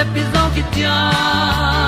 yal gam na ki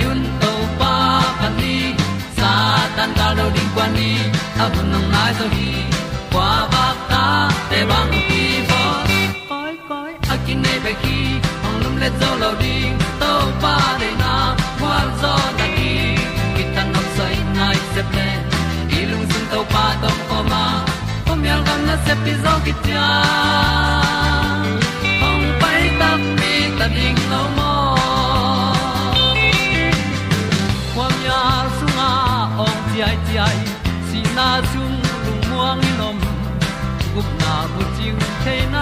hong un to pa pa ni, sa tan ga do di kwan ni, a bu nang mai zo hi. Kwa ba ta te bang ki bo. Koi koi, a kin nei be ki, ong lum le zo lo di. To pa de na kwa zo ta ki. Ki tan nok sai nai se ple, i lung sun to pa tom ko ma. Pom yal gam na se pi zo ki ta came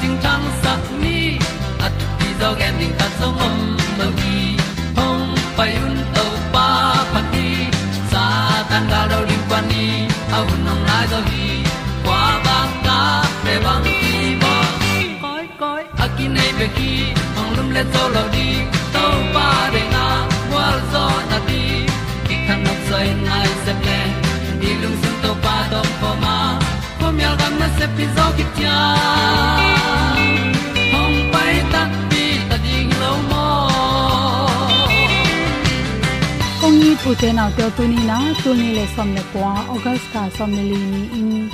ting chang sat ni at ti zo gen ding ta so mom mo gi hong pai un to pa pa ti. Sa tan ga do ri pa ni. Au nong lai do gi kwa ba ta pe bang ti mo koi koi a ki nei pe ki hong lum le to lo di to pa de na wa zo na ti. Ki kan nok sai nai se ple ni lung sun to pa do pa ma. Ko myal gam na se pi zo ki tia kong ni tu te naw te tu ni na, tu ni le som le kwa august ka som le li ni in.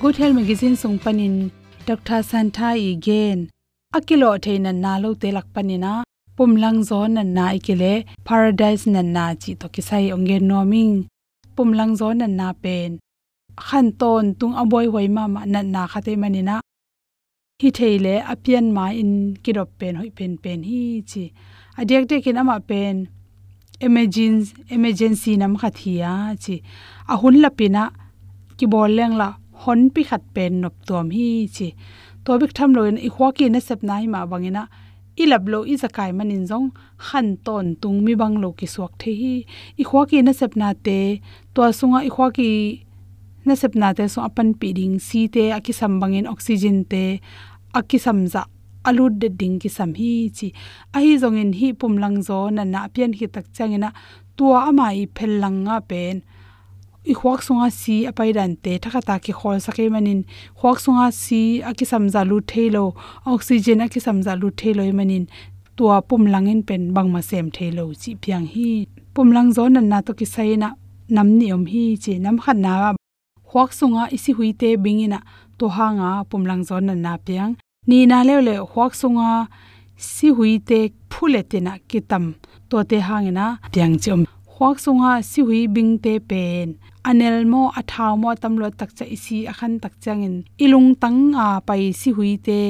Good health magazine sung panin dr santa again. Akilo theina na lo te lak panina. Pumlang zo na na ikile, paradise na na chi to ki sai onge noming pumlang zo na na pen. Khan ton tung aboi hoi ma ma na na khate manina. Hi theile apian ma in kirop pen, hoi pen pen hi chi. Adiak de kin ama pen emergency emergency nam khathia chi. Ahun lapina ki bol leng la, hon pi khat pen nop tom hi, chi. To bik tham loin i khwa ki na sep nai ma bangina i lab lo i zakai manin jong khan ton tung mi bang lo ki suak the hi. I khwa ki na sep na te to sunga i khwa ki na sep na te, so apan pi ding si te aki sam bangin oxygen te aki samza alut de ding ki sam hi chi. A hi zong in hi pum lang zo na na pian hi tak chang ina tua ama i phel lang nga pen. I khwak sunga si apai dan te, thaka ta ki khol sake manin. Khwak sunga si a ki samza lu thelo oxygen a ki samza lu thelo manin. Tua pum langin pen bang ma sem thelo chi piang hi. Pum lang zo na na to ki sai na nam niom hi chi, nam khat na. Khwak sunga isi hui te bingina to hanga pum lang zo na na piang ni na le le khwak sunga si hui te phule te na kitam to te hangena piang chom khwak sunga si hui bing te pen. Anel mo athaw mo, tamlo tak cha isi, akhan tak changin. Ilung tang a pai si hui te,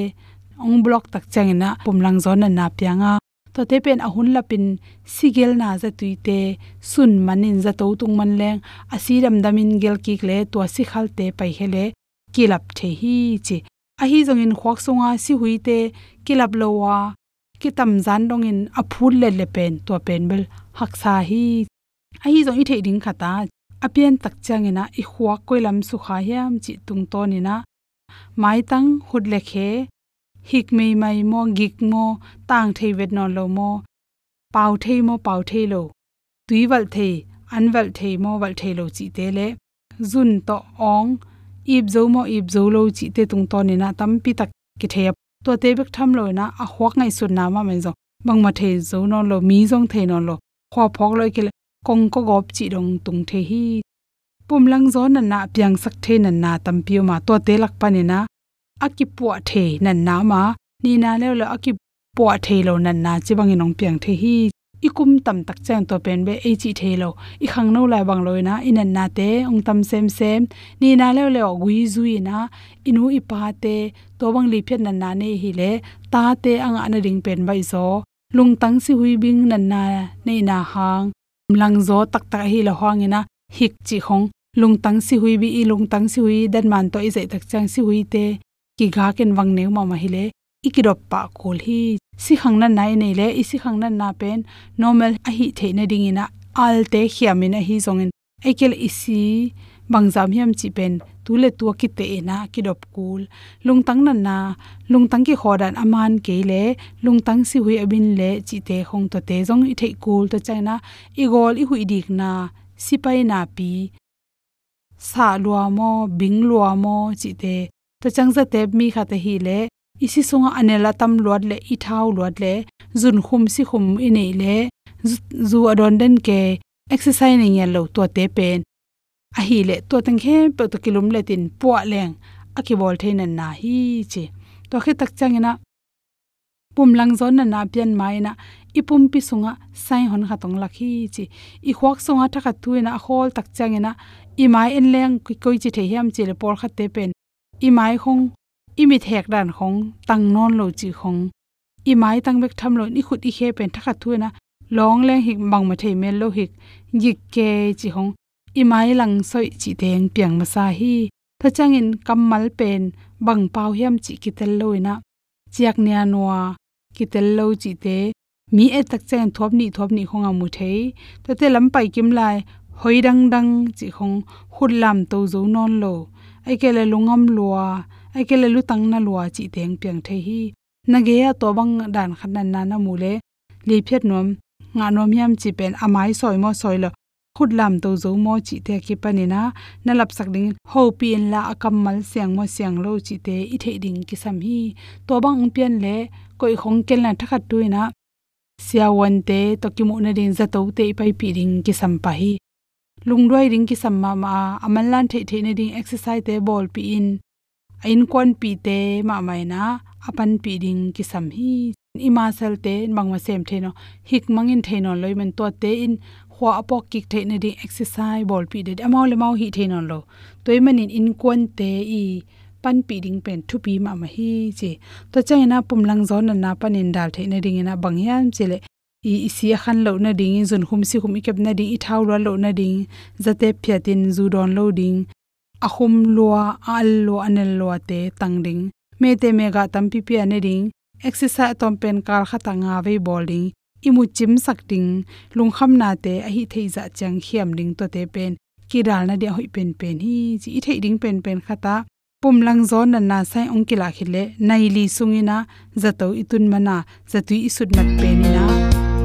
ong block tak changina pumlang zona na pianga to te pen, ahun lapin sigel na za tuite sun manin za to tung man leng. Asiram damin gel ki kle to si khal te pai hele kilap the hi chi a hi zong in khwak sunga si hui te kilap lowa ki tam zan dong in a phul le le pen to pen bel hak sa hi. A hi zong i the ding khata a pian tak chang ina i huwa koilam su kha yam chi tung to ni na mai tang hut le khe, hik mei mai mo, gik mo, tang thei vet no lo mo, pau thei mo, pau thei lo tuiwal thei anwal thei mo wal thei lo chi te le. Zun to ong ip zo mo ip zo lo chi te tung to ni na tam pi tak ki the to te bek tham lo na, a huak ngai sun na ma men zo. Bang ma the zo no lo, mi zong the no lo. Khwa phok lo ki kong ko gop chi dong tung the hi. Pum lang zo na na, piang sak the na na tam pi ma. To te lak pa ni na aki pu the na na ma. Ni na le lo aki pu the lo na na, chi bang inong piang the hi ikum tam tak chang to pen be e chi thelo i khang no la bang loi na in na te, ong tam sem sem. Ni na le le gui zui na inu i pa te, to bang li phet na na ne hi le, ta te ang an ring pen bai zo. Lung tang si hui bing nan na nei na hang. Lang zo tak tak hi la hwangina hik chi khong lung tang si hui bi i lung tang si hui dan man to i zai tak chang si hui te. Ki ga ken wang ne ma ma hi le ikirop pa kol hi si khang na nai nei le isi khang na na pen normal a hi the na ding ina al te khiamin a hi zongin ekel isi bangjam hiam chi pen tule tu ki te na ki dop kul lungtang nan na lungtang ki khodan aman ke le lungtang si hui abin le chi te hong to te jong i thei kul to chaina i gol i hui dik na sipai na pi sa lua mo bing lua mo chi te to chang za te mi kha te hi le isi sunga anela tam luat le i thau luat le, zun khum si khum i nei le, zu adon den ke exercise ni ya lo to te pen. A hi le to tang khe pe to kilum le tin po leng a ki bol thein na hi che. To khe tak changena pum lang zon na na pian mai na, ipum pi sunga sai hon kha tong lakhi chi i khwak sunga tha kha tuina hol tak changena i mai en leng ki koi chi the hiam chi le por kha te pen. I mai khong i mi thek dan khong tang non lo chi khong i mai tang bek tham lo ni khut i khe pen tha kha tuina long leng hik bang ma thei mel lo hik yik ke chi hong i mai lang soi chi teng piang ma sa hi tha changin kamal pen bang pau hiam chi kitel loina chiak nia noa kitel lo chi te mi e tak chen thop ni thop ni khonga mu thei to te lam pai kim lai hoi dang dang chi khong khut lam to zo non lo ai ke le lungam lua ai ke le lu tang na lua chi teng piang the hi. Na ge ya to bang dan khan na na mu le. Li phet nom nga nom yam chi pen amai soi mo soi lo. Khut lam to zo mo chi te ki pani na. Na lap sak ding ho pin la akam mal siang mo siang lo chi te i the ding ki sam hi. To bang pian le, koi khong kel na thakhat tuina sia wan te, to ki mu na ding za to te pai pi ding ki sam pa hi. Lung roi ring ki sam ma ma. Amal lan the the na ding exercise te ball pi in in kon pi te ma mai na apan pi ding ki sam hi. Ima sel te mangma sem the no hik mangin the no loi men to te in hwa apok kik the ne ding exercise ball pi de. Amau le mau hi the no lo. Toy manin in kon te i pan pi ding pen thu pi ma ma hi che. To chaina pumlang zon na na panin dal the ne ding na bangyan chele i isia khan lo na ding, zun khum si khum ikep na ding, i thau lo na ding. Zate phyatin zu don lo ding ahum lua, al lo anel lo te tangding. Me te me ga tam pi pi ane ding exercise tom pen kar khata nga ve bowling imu chim sakting lung kham na te a hi thei za chang khiam ding to te pen. Ki dal na de hoi pen pen. Hi chi thei ding pen pen khata. Pum lang zon na na sai ong kila khile. Nai li sungina zato itun mana. Zatui isut mat penina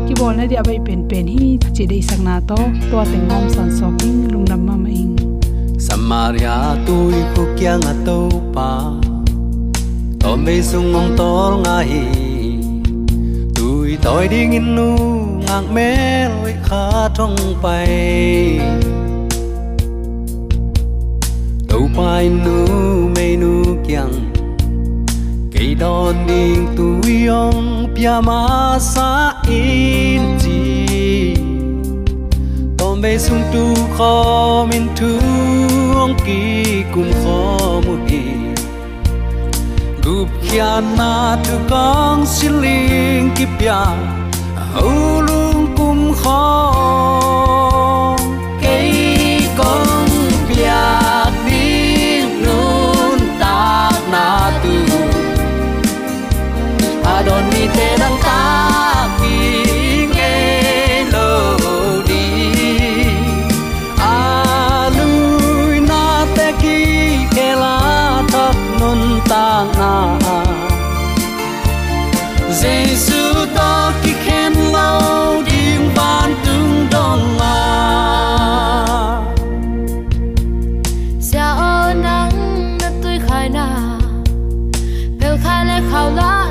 ki bol na dia bai pen pen. Hi che dei sang na to. To te ngom san socking lung nam ma ing maria tôi khu kia ngà tàu pa. Tôm bê sung ngong tol ngà hi. Tui tòi đi nghìn nu ngang mê lôi khá trong bay. Tàu bay nu, mê nu kiang. Cây đòn đi tui ông pia ma sa in chi. Tôm bê sung tu khó min thương kỳ cùng khó một hi gup kia na tu kong kịp kipya hầu lung cùng khó. Cây con how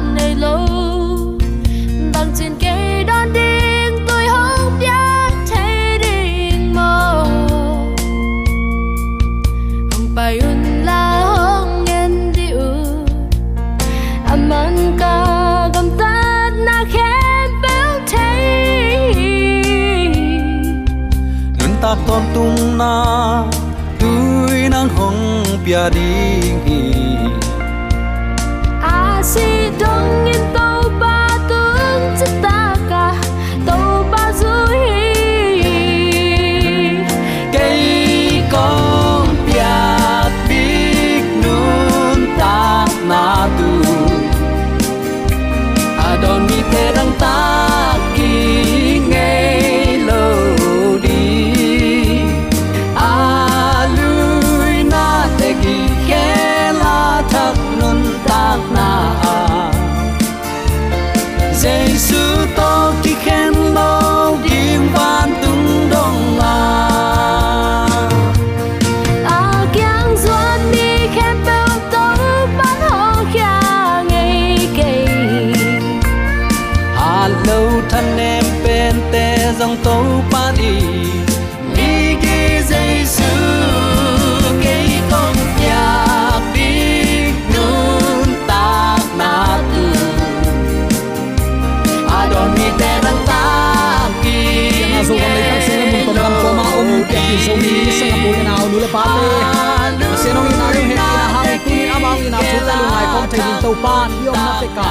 lu ngai tàu te din to pa ni om na te ka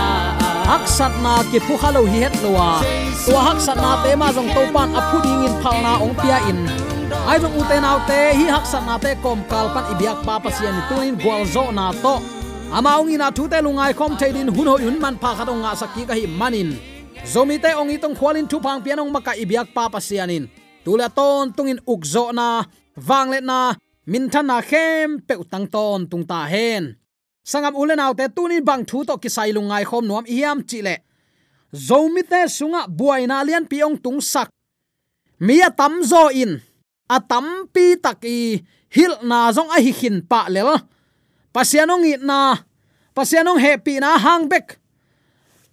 hak sat na ki phu khalo hi het lowa tua hak sat na te ma jong to pan phu ding in phal na ong pia in. Ai jong ute nau te hi hak sat na te kom kal pan ibiak pa tu tunin gwal zo na to. Amaung ina à thu te lungai khom te din hun ho yun man pha khatong nga sakki ka hi manin zomi te ong itong khwalin thu phang pianong maka ibiak pa pasianin tula ton tungin ukzo na wangle na, min than na khem pe utang ton tung ta hen sangam ulen te tunin bang thu to kisai lungai khom nuam iam chile zomi te sunga buaina lian piong tung sak. Mia tam zo in. A tam pi taki hil na zong a hi hin pa lel pasianong it na. Pasianong pi na hang bek.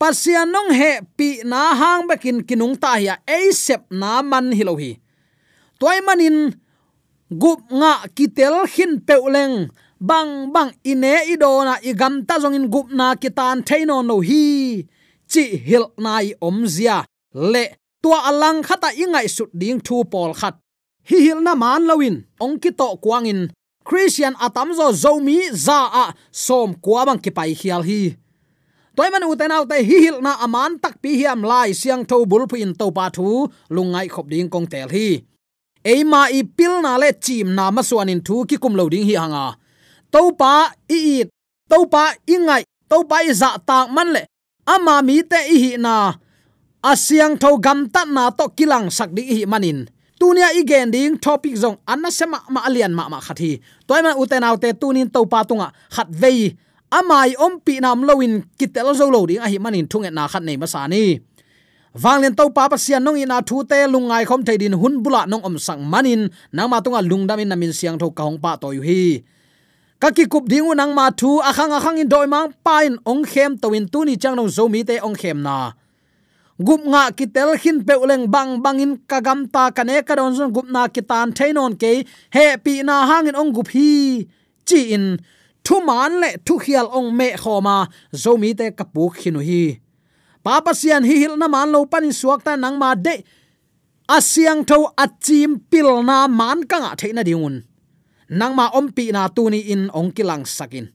Pasianong he pi na hang bekin kinung ta ya e sep na man hilohi toy manin gup nga kitel hin peuleng bang bang, ine idona igam ta zong in gup na kitan theino no hi. Chi hil nai omzia le, tua alang khata ingai sut ding thu pol khat. Hi hil na man lawin, ong ki to kwangin christian atam zo zomi za a, som kwa bang ki pai hial hi. Toy man uten autte hi hil na aman tak pi hiam lai siang tho bul pu in to pa thu lungai khop ding kong tel hi. Eima i pil na le chim na ma suan in thu ki kum lo ding hi hanga topa i i topa i ngai to i za ta man le ama mi te i hi na asiang tho gam ta na to kilang sak di hi manin. Tunia igen ding topic zong anna sema ma alian ma ma khathi toy man uten autte tunin topa tunga à, khat vei amai om pi nam lowin kitel zo lo ding a hi manin thunge na khat nei ma sa masani wanglen to pa pasian nong ina thu te lungai khom theidin hun bula nong om sang manin. Nang ma tunga à lungdam in namin siang tho ka pa to hi kaki kup dingu nang ma thu, akhang akhang in doi mang, pain ong khem to in tu ni chang nong zo mi te ong khem na. Gup nga ki tel hin pe uleng bang bangin kagam ta kane ka don zon gup na ki tan thainon ke, he pi na hangin ong gup hi. Chi in, thu man le thu khial ong me khoma zo mi te kapu khinu hi. Papa sian hi hil na man lo pan suak ta nang ma de asyang tho achim pil na man kanga theina diun nang ma om pi na tu ni in ong kilang sakin.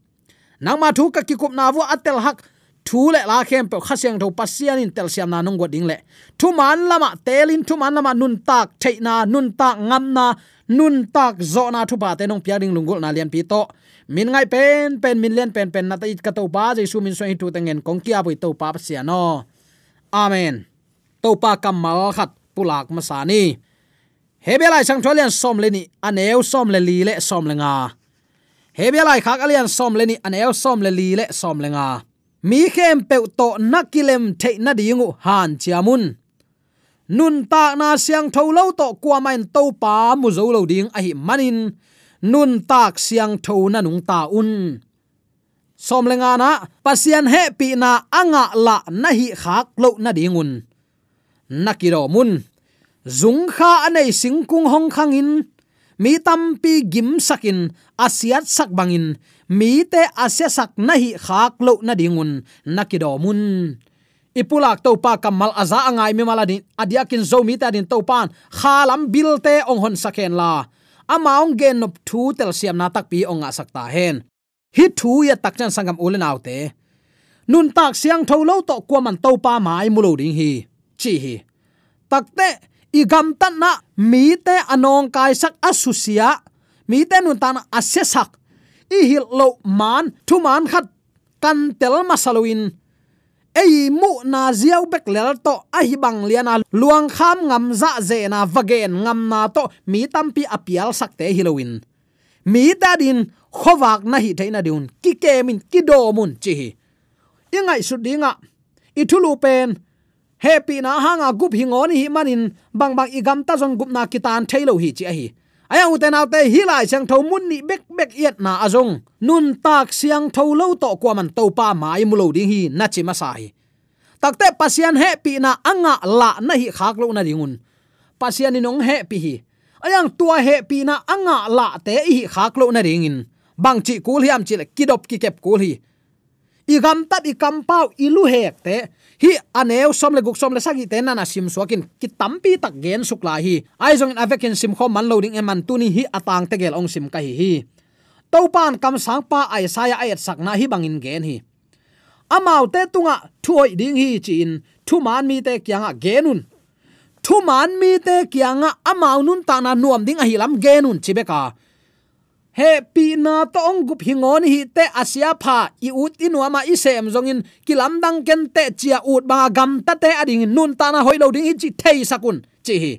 Nang ma thu ka ki kup na vu atel hak, thu le la khem pe khasyang tho pasian in tel siam na nong goding le. Thu man lama telin thu man lama, nun tak theina nun tak ngam na, nun tak zo na thu pa te nong pia ding lungul na lian pi to. Min ngai pen pen min len pen pen na ta it ka to pa, jesu min so hi tu tengen kong kia bui to pa sia no. Amen. To pa kamal khat pulak masani hebelai sang tholian som leni, aneu som le li le som lenga hebelai khak alian som leni, aneu som le li le som lenga mi khem pe to nakilem the na dingu han chiamun. Nun ta na siang tholo to kwa main to pa mu zo lo ding a hi manin. Nun tak siang tho na nung ta un. Som lenga na, pasian he pi na anga la na hi khak lo na dingun nakiro mun zung kha anei singkung hong khangin mi tampi gim sakin asiat sak bangin mi te asya sak na hi khak lo na dingun nakido mun ipulak to pa kamal aza angai mi maladin adiakin zo mi ta din to pan khalam bil te ong hon saken la. Amaung gen nop thu tel siam na tak pi ong a sakta hen. Hi thu ya tak chan sangam ulen autte nun tak siang tholo to kwa man to pa mai mulo ding hi. Chi hi. Takte igam gam tan na mi te anong kai sak asusia, mi te nun tan ase sak. I hil lo man, thu man khat kan tel masaloin ei mu na ziau bek lel to a hi bang liana luang kham ngam za ze na vagen ngam na to mi tampi apial sak te hilowin mi ta din khowak na hi theina diun, ki ke min, ki do mun chi hi. Ingai su dinga ithulu pen happy na hanga gup hingon hi manin bang bang igam ta zong gup na kitan thailo hi chi a hi. Aya uten autte hi lai chang tho mun ni bek bek yet na azong nun tak siang tho lo to kwa man to pa mai mulo ding hi na chi masai takte pasian happy na anga la na hi khak lo na ringun pasian ni nong happy hi. Ayang tua happy na anga la te hi khak lo na ringin bang chi kul hiam chi le kidop ki kep kul hi i gam tat i kam pau i lu hek te. Hi, aneu som le guk som le sagi te na sim suakin. Ki tampi tak gen sukla hi. Ai zong in avekin sim kho man loading eman tuni hi atang te gel ong sim ka hi hi. To kam sang pa ai saya ai ayat sak na hi bangin gen hi. Amau te tunga thuoi ding hi chin thu man mi te kyanga genun. Thu man mi te kyanga amau nun ta na nuam ding a hilam genun chibeka he pi na to ong gup hingon hi te asia pha, i ut inuama i sem zongin kilam dang ken te chia ut ba gam ta te ading nun ta na hoi lo ding hi chi thei sakun chi hi.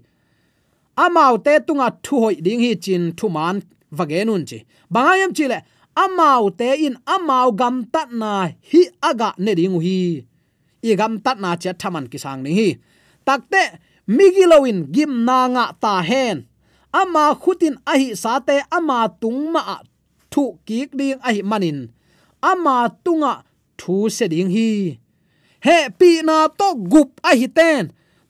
Amau te tunga thu hoi ding hi chin thu man vagenun chi. Bangayam chi le amau te in amau gam ta na hi aga ne ding hi. I gam ta na cha thaman ki sang ni hi. Takte migilowin gim na nga ta hen ama khutin ahi sate, ama tungma thu kik ding ahi manin. Ama tunga thu se ding hi. He, pi na to gup ahi ten.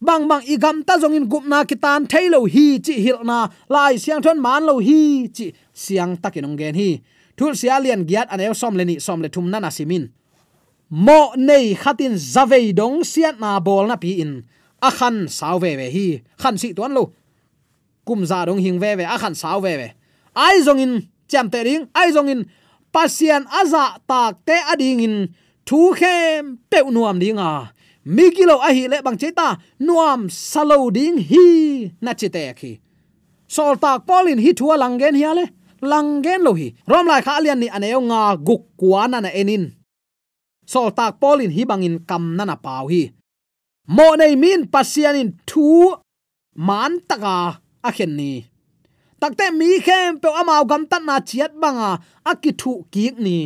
Bang bang igam ta zong in gup na kitan thailo hi chi hil na. Lai siang thon man lo hi chi siang takinong gen hi. Thul sia lian giat anew som leni som le thum na na simin. Mo nei khatin zavei dong siat na bol na pi in. Akhan sau ve ve hi. Khan si tuan lo kum za dong hing ve ve a khan saw ve ve ai zong in cham te ring ai zong in pasian aza tak te ading in thu khem pe nuam dinga. Migilo a hi le bang cheta, nuam salo ding hi na chite khi sol tak polin hi thua langen hi ale, langen lo hi. Rom lai kha lian ni aneu nga guk kwana na enin. Sol tak polin hi bangin kam na na pau hi. Mo nei min pasianin thu man taka a khen ni takte mi khem pe amao gam tan na chiat banga, akithu kik ni.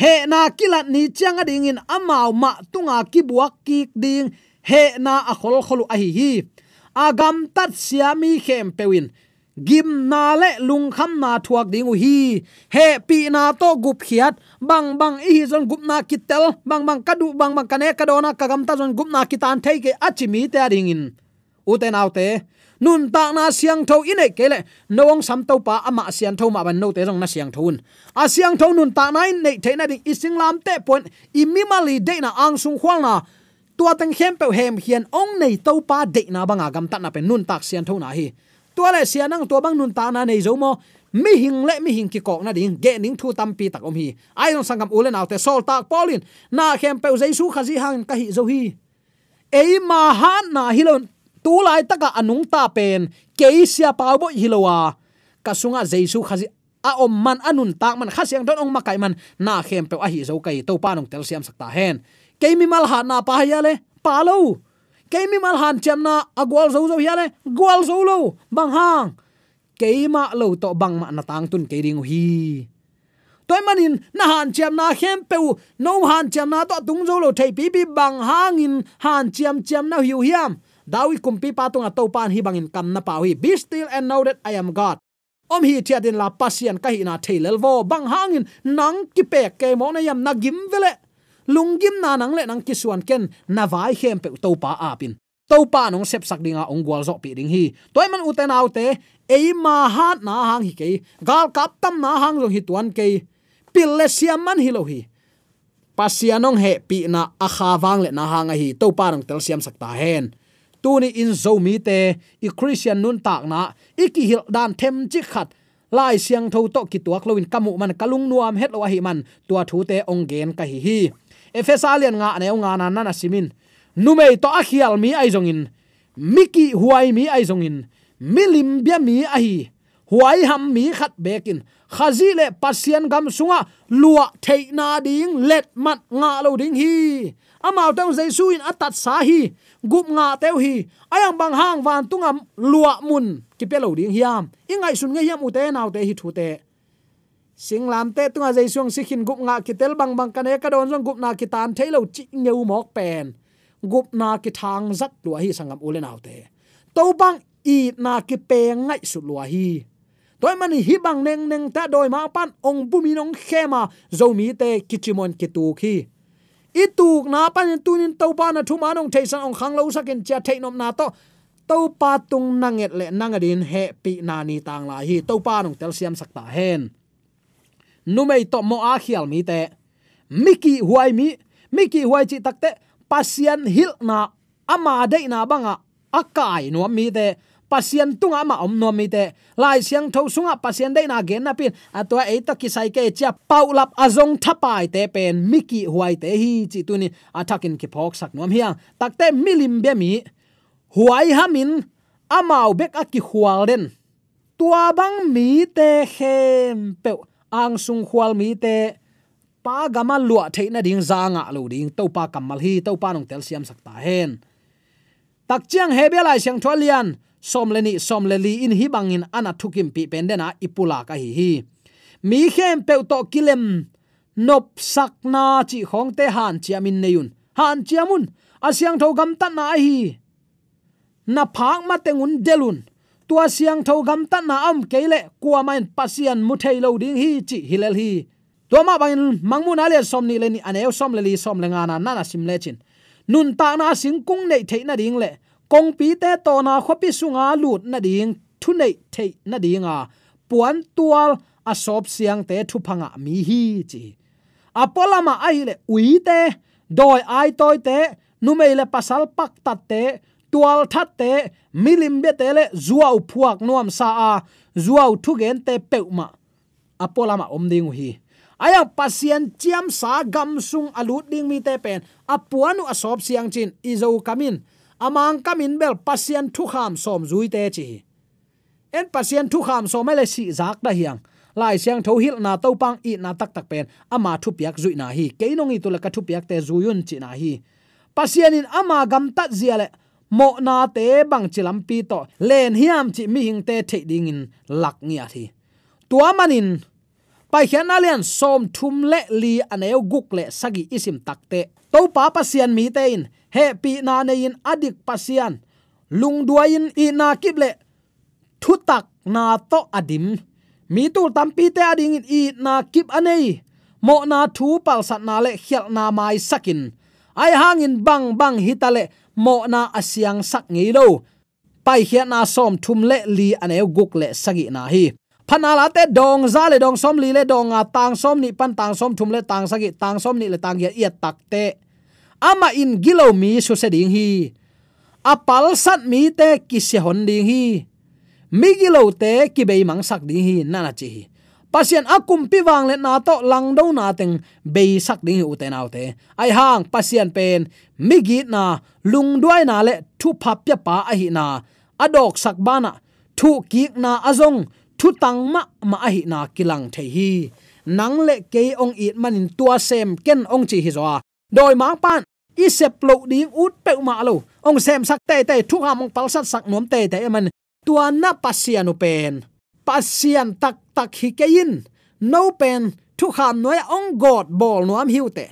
He na kilat ni chang ading in amao ma tunga ki buak kik ding, he na a khol kholu a hi hi. Agam tat siami khem pewin gim na le lung kham na thuak ding u hi. He pi na to gup khiat, bang bang i zon gup na kitel, bang bang kadu, bang bang kane kadona kagam ta zon gup na kitan thei ke achimi te ading in. Uten autte nun ta na siang tho ine kele. Noong sam to pa ama siang tho ma ban no te rong na siang thun a siang tho nun ta na in nei the na ding ising lam te point imimali de na ang sung khwal na. Tua tang hem pe hem hian ong nei to pa de na banga gam ta na pe nun tak siang tho na hi. Tua le siang nang tua bang nun ta na nei zo mo. Mi hing le, mi hing ki kok na ding. Ge ning thu tam pi tak om hi. Ai ong sangam ulen autte sol tak polin na hem pe jaisu khazi hang ka hi zo hi. Ei ma han na hilon tu lai taka anung ta pen keisia pawbo hilowa. Kasunga jaisu khazi a om man anun tak man khasiang don ong makai man, na khem pe a hi zo kai to panong tel siam sakta hen. Keimi mal ha na pa ya le? Pa lo. Keimi mal han chem na agwal zo zo ya le? Gwal zo lo. Bang hang. Keima lo to bang ma na tang tun ke ring hi. Toy manin, na han chem na khem pe no han chem na to tung zo lo thei pi pi bang hangin. Han chem chem na hiu hiam dawi kumpi patung atau pan hi bangin kam na pawi be still and know that i am god. Om hi tia din la pasian ka hi na thailel vo. Bang hangin nang ki pe ke mo na yam na gim vele. Lungim na nang le nang ki suan ken, na vai hem pe to pa apin to pa nong sep sak dinga ong gwal zo pi ding hi. Toy man uten autte ei ma hat na hang hi ke gal kap tam na hang zo hi tuan ke pille siam man hi lo hi. Pasianong he pi na akha wang le na hang hi. To pa nong tel siam sak ta hen tuni in zo mi te, i christian nun tak na iki hil dan them chi khat. Lai siang tho to ki tuak loin kamu man, kalung nuam het lo hi man, tua thu te ong gen ka hi hi. Efesalian nga ne nga na na simin. Numei to akhial mi ai zongin. Miki huai mi ai zongin. Milim bia mi ai huai ham mi khat bekin. Khazi le pasien gam sunga, lua theina ding, let mat nga lo ding hi amao teu jesu in atat sa hi. Gup nga teu hi. Ayang bang hang van tunga lua mun. Ki pelo ding hiam. Ingai sun nge hiam ute naw te hi thu te. Singlam te tunga jaisung sikhin gup nga ki tel bang bang kane ka don jong gup na ki tan thailo chi ngeu mok pen. Gup na ki thang zat lua hi sangam ulen te. To bang i na ki pe ngai su lua hi. Toy mani hi bang neng neng ta doi ma pan ong bumi nong khema zomi te kichimon ki tu khi i tuk na pan tunin to pa na thuma nong thaisan ong khang lo sakin cha thainom na to. To pa tung nanget le nangadin he pi na ni tang la hi. To pa nong tel siam sakta hen. Numei to mo a khial mi te. Miki huai mi, miki huai chi takte pasian hil na ama de na banga akai no mi te pasian tunga ma om no mi te lai siang tho sunga pasian dei na gen na pin. Atwa e to ki sai ke cha paulap azong thapai te pen miki huai te hi chi tuni. Athakin ki phok sak nom hiang. Takte milim be mi. Huai hamin amau bek aki hual den. Tua bang mi te hem pe ang sung hual mi te. Pa gama lua theina ding zanga lo ding. To pa kamal hi to pa nong tel siam sakta hen. Tak chiang hebelai siang tholian somleni somleli in hi bangin ana thukim pi pendena ipula ka hi hi. Mi khem pe to kilem, nop sakna chi khong te han chiamin neyun han chiamun asyang tho gam ta na hi. Na phak ma tengun delun tua siang tho gam ta na am kele kwa main pasian mu thei lo ding hi chi hilel hi. To ma bang mangmun ale som ni le ni aneu som le li, som le nga na na sim le chin. Nun ta na sing kung nei thei na ding le kong pi te to na khopi sunga lut na ding thu nei thei na dinga puan tual a sop siang te thu phanga mi hi chi. Apolama ai le ui te, doi ai toi te, numei le pasal pak tat te, tual that te, milim be te le zuaw phuak nuam sa a zuaw thu gen te peuma apolama om ding hi. Aya pasien chiam sa gam sung alut ding mi te pen. Apuanu asop siang chin izo kamin amang kamin bel pasien thu kham som zui te chi. En pasien thu kham som le si zak da hiang. Lai siang tho hil na to pang i na tak tak pen. Ama thu piak zui na hi. Ke nong i tu la ka thu piak te zuyun chi na hi. Pasien in ama gam tat zia le. Mo na te bang chilam pi to. Len hiam chi mi hing te the ding in lak nia thi. Tua manin pai khian na som thum le li aneu guk le sagi isim takte to pa pasian mi tein he pi na ne in adik pasian. Lung duain i na kiple thu tak na to adim. Mi tu tam pi te ading i na kip anei. Mo na thu pal sat na le khial na mai sakin. Ai hangin bang bang hitale mo na asiang sak ngi do pai hian na som thum le li ane guk le sagi na hi. Phanala te dong za le dong som li le dong a tang som ni pan tang som thum le tang sagi. Tang som ni le tang ya yat tak te ama in gilo mi su se ding hi. Apal sat mi te ki se hon ding hi. Mi gilo te ki be mang sak ding hi, na na chi hi. Pasien akum pi wang le na to lang do na teng be sak ding hi u te nau te. Ai hang, pasien pen, mi gi na, lung duai na le thu phap pya pa a hi na. Adok sak bana thu ki na azong thu tang ma ma a hi na kilang the hi. Nang le ke ong it manin tua sem ken ong chi hi zo doi mang pan i sep lo di ut pe ma lo. Ong sem sak te te thu ha mong pal sat sak nom te te man tua na pasianu pen. Pasian tak tak hi kein no pen thu kham noi ong god bol nuam hiu te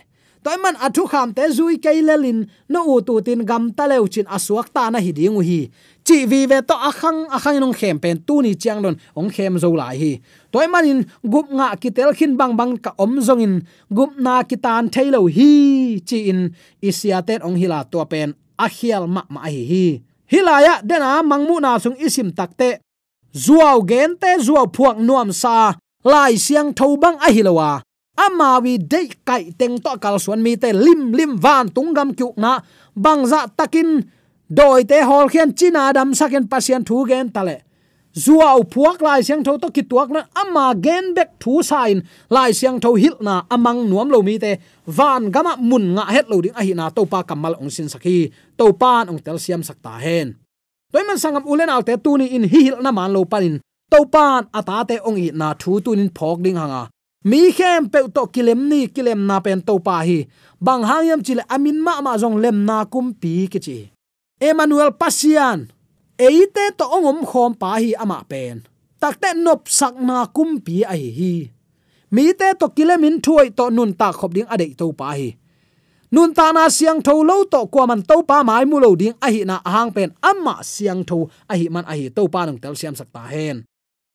toy man athu kham te zui keilelin no u tu tin gam ta leu chin asuak ta na hi dingu hi. Chi vi ve to akhang akhang nong khem pen tu ni chiang don, ong khem zo lai hi. Toy manin gup nga ki tel khin bang bang ka om zong in, gup na ki tan thailo hi, chi in isia ten ong hila to pen, a khial ma ma hi hi. Hilaya dena mangmu na sung isim takte zuaw gen te zuaw phuak nuam sa, lai siang thau bang a hilowa amawi dei kai teng to kal suan mi te lim lim van tungam kyu na. Bangza takin doi te hol khian china dam saken pasien thu gen tale zuaw phuak lai siang tho to ki tuak na. Ama gen bek thu sain lai siang tho hil na. Amang nuam lo mi te van gama mun nga het lo ding a hi na. To pa kamal ong sin sakhi. To pan ong tel siam sakta hen. Toy man sangam ulen alte tu ni in hi hil na man lo panin to pan ata te ong i na thu tunin phok ding hanga mi khem pe to kilem ni kilem na pen to pa hi. Bang hangyam chile amin ma ma jong lem na kum pi ki chi. Emmanuel pasian eite to ongom khom pa hi ama pen. Takte nop sak na kum pi a hi hi. Mi te to kilemin thuai to nun ta khop ding ade to pa hi. Nun ta na siang tho lo to kwa man to pa mai mu lo ding a hi na hang pen amma siang tho a hi man a hi to pa nang tel siam sak ta hen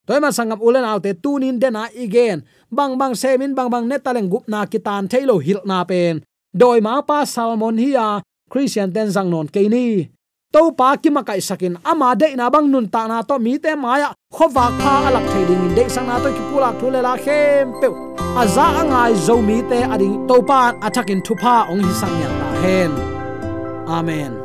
toy ma sangam ulen autte tunin dena igen bang bang semin bang bang netaleng gup na kitan thailo hil na pen doi ma pa salmon hiya à, christian ten sang non keini to pa ki ma kai sakin ama de na bang nun ta na to mi te maya khowa kha alak thading de sang na to ki pula thule la khem pe aza angai zo mi te ading to pa athakin thupa ong hi sang ya ta hen amen.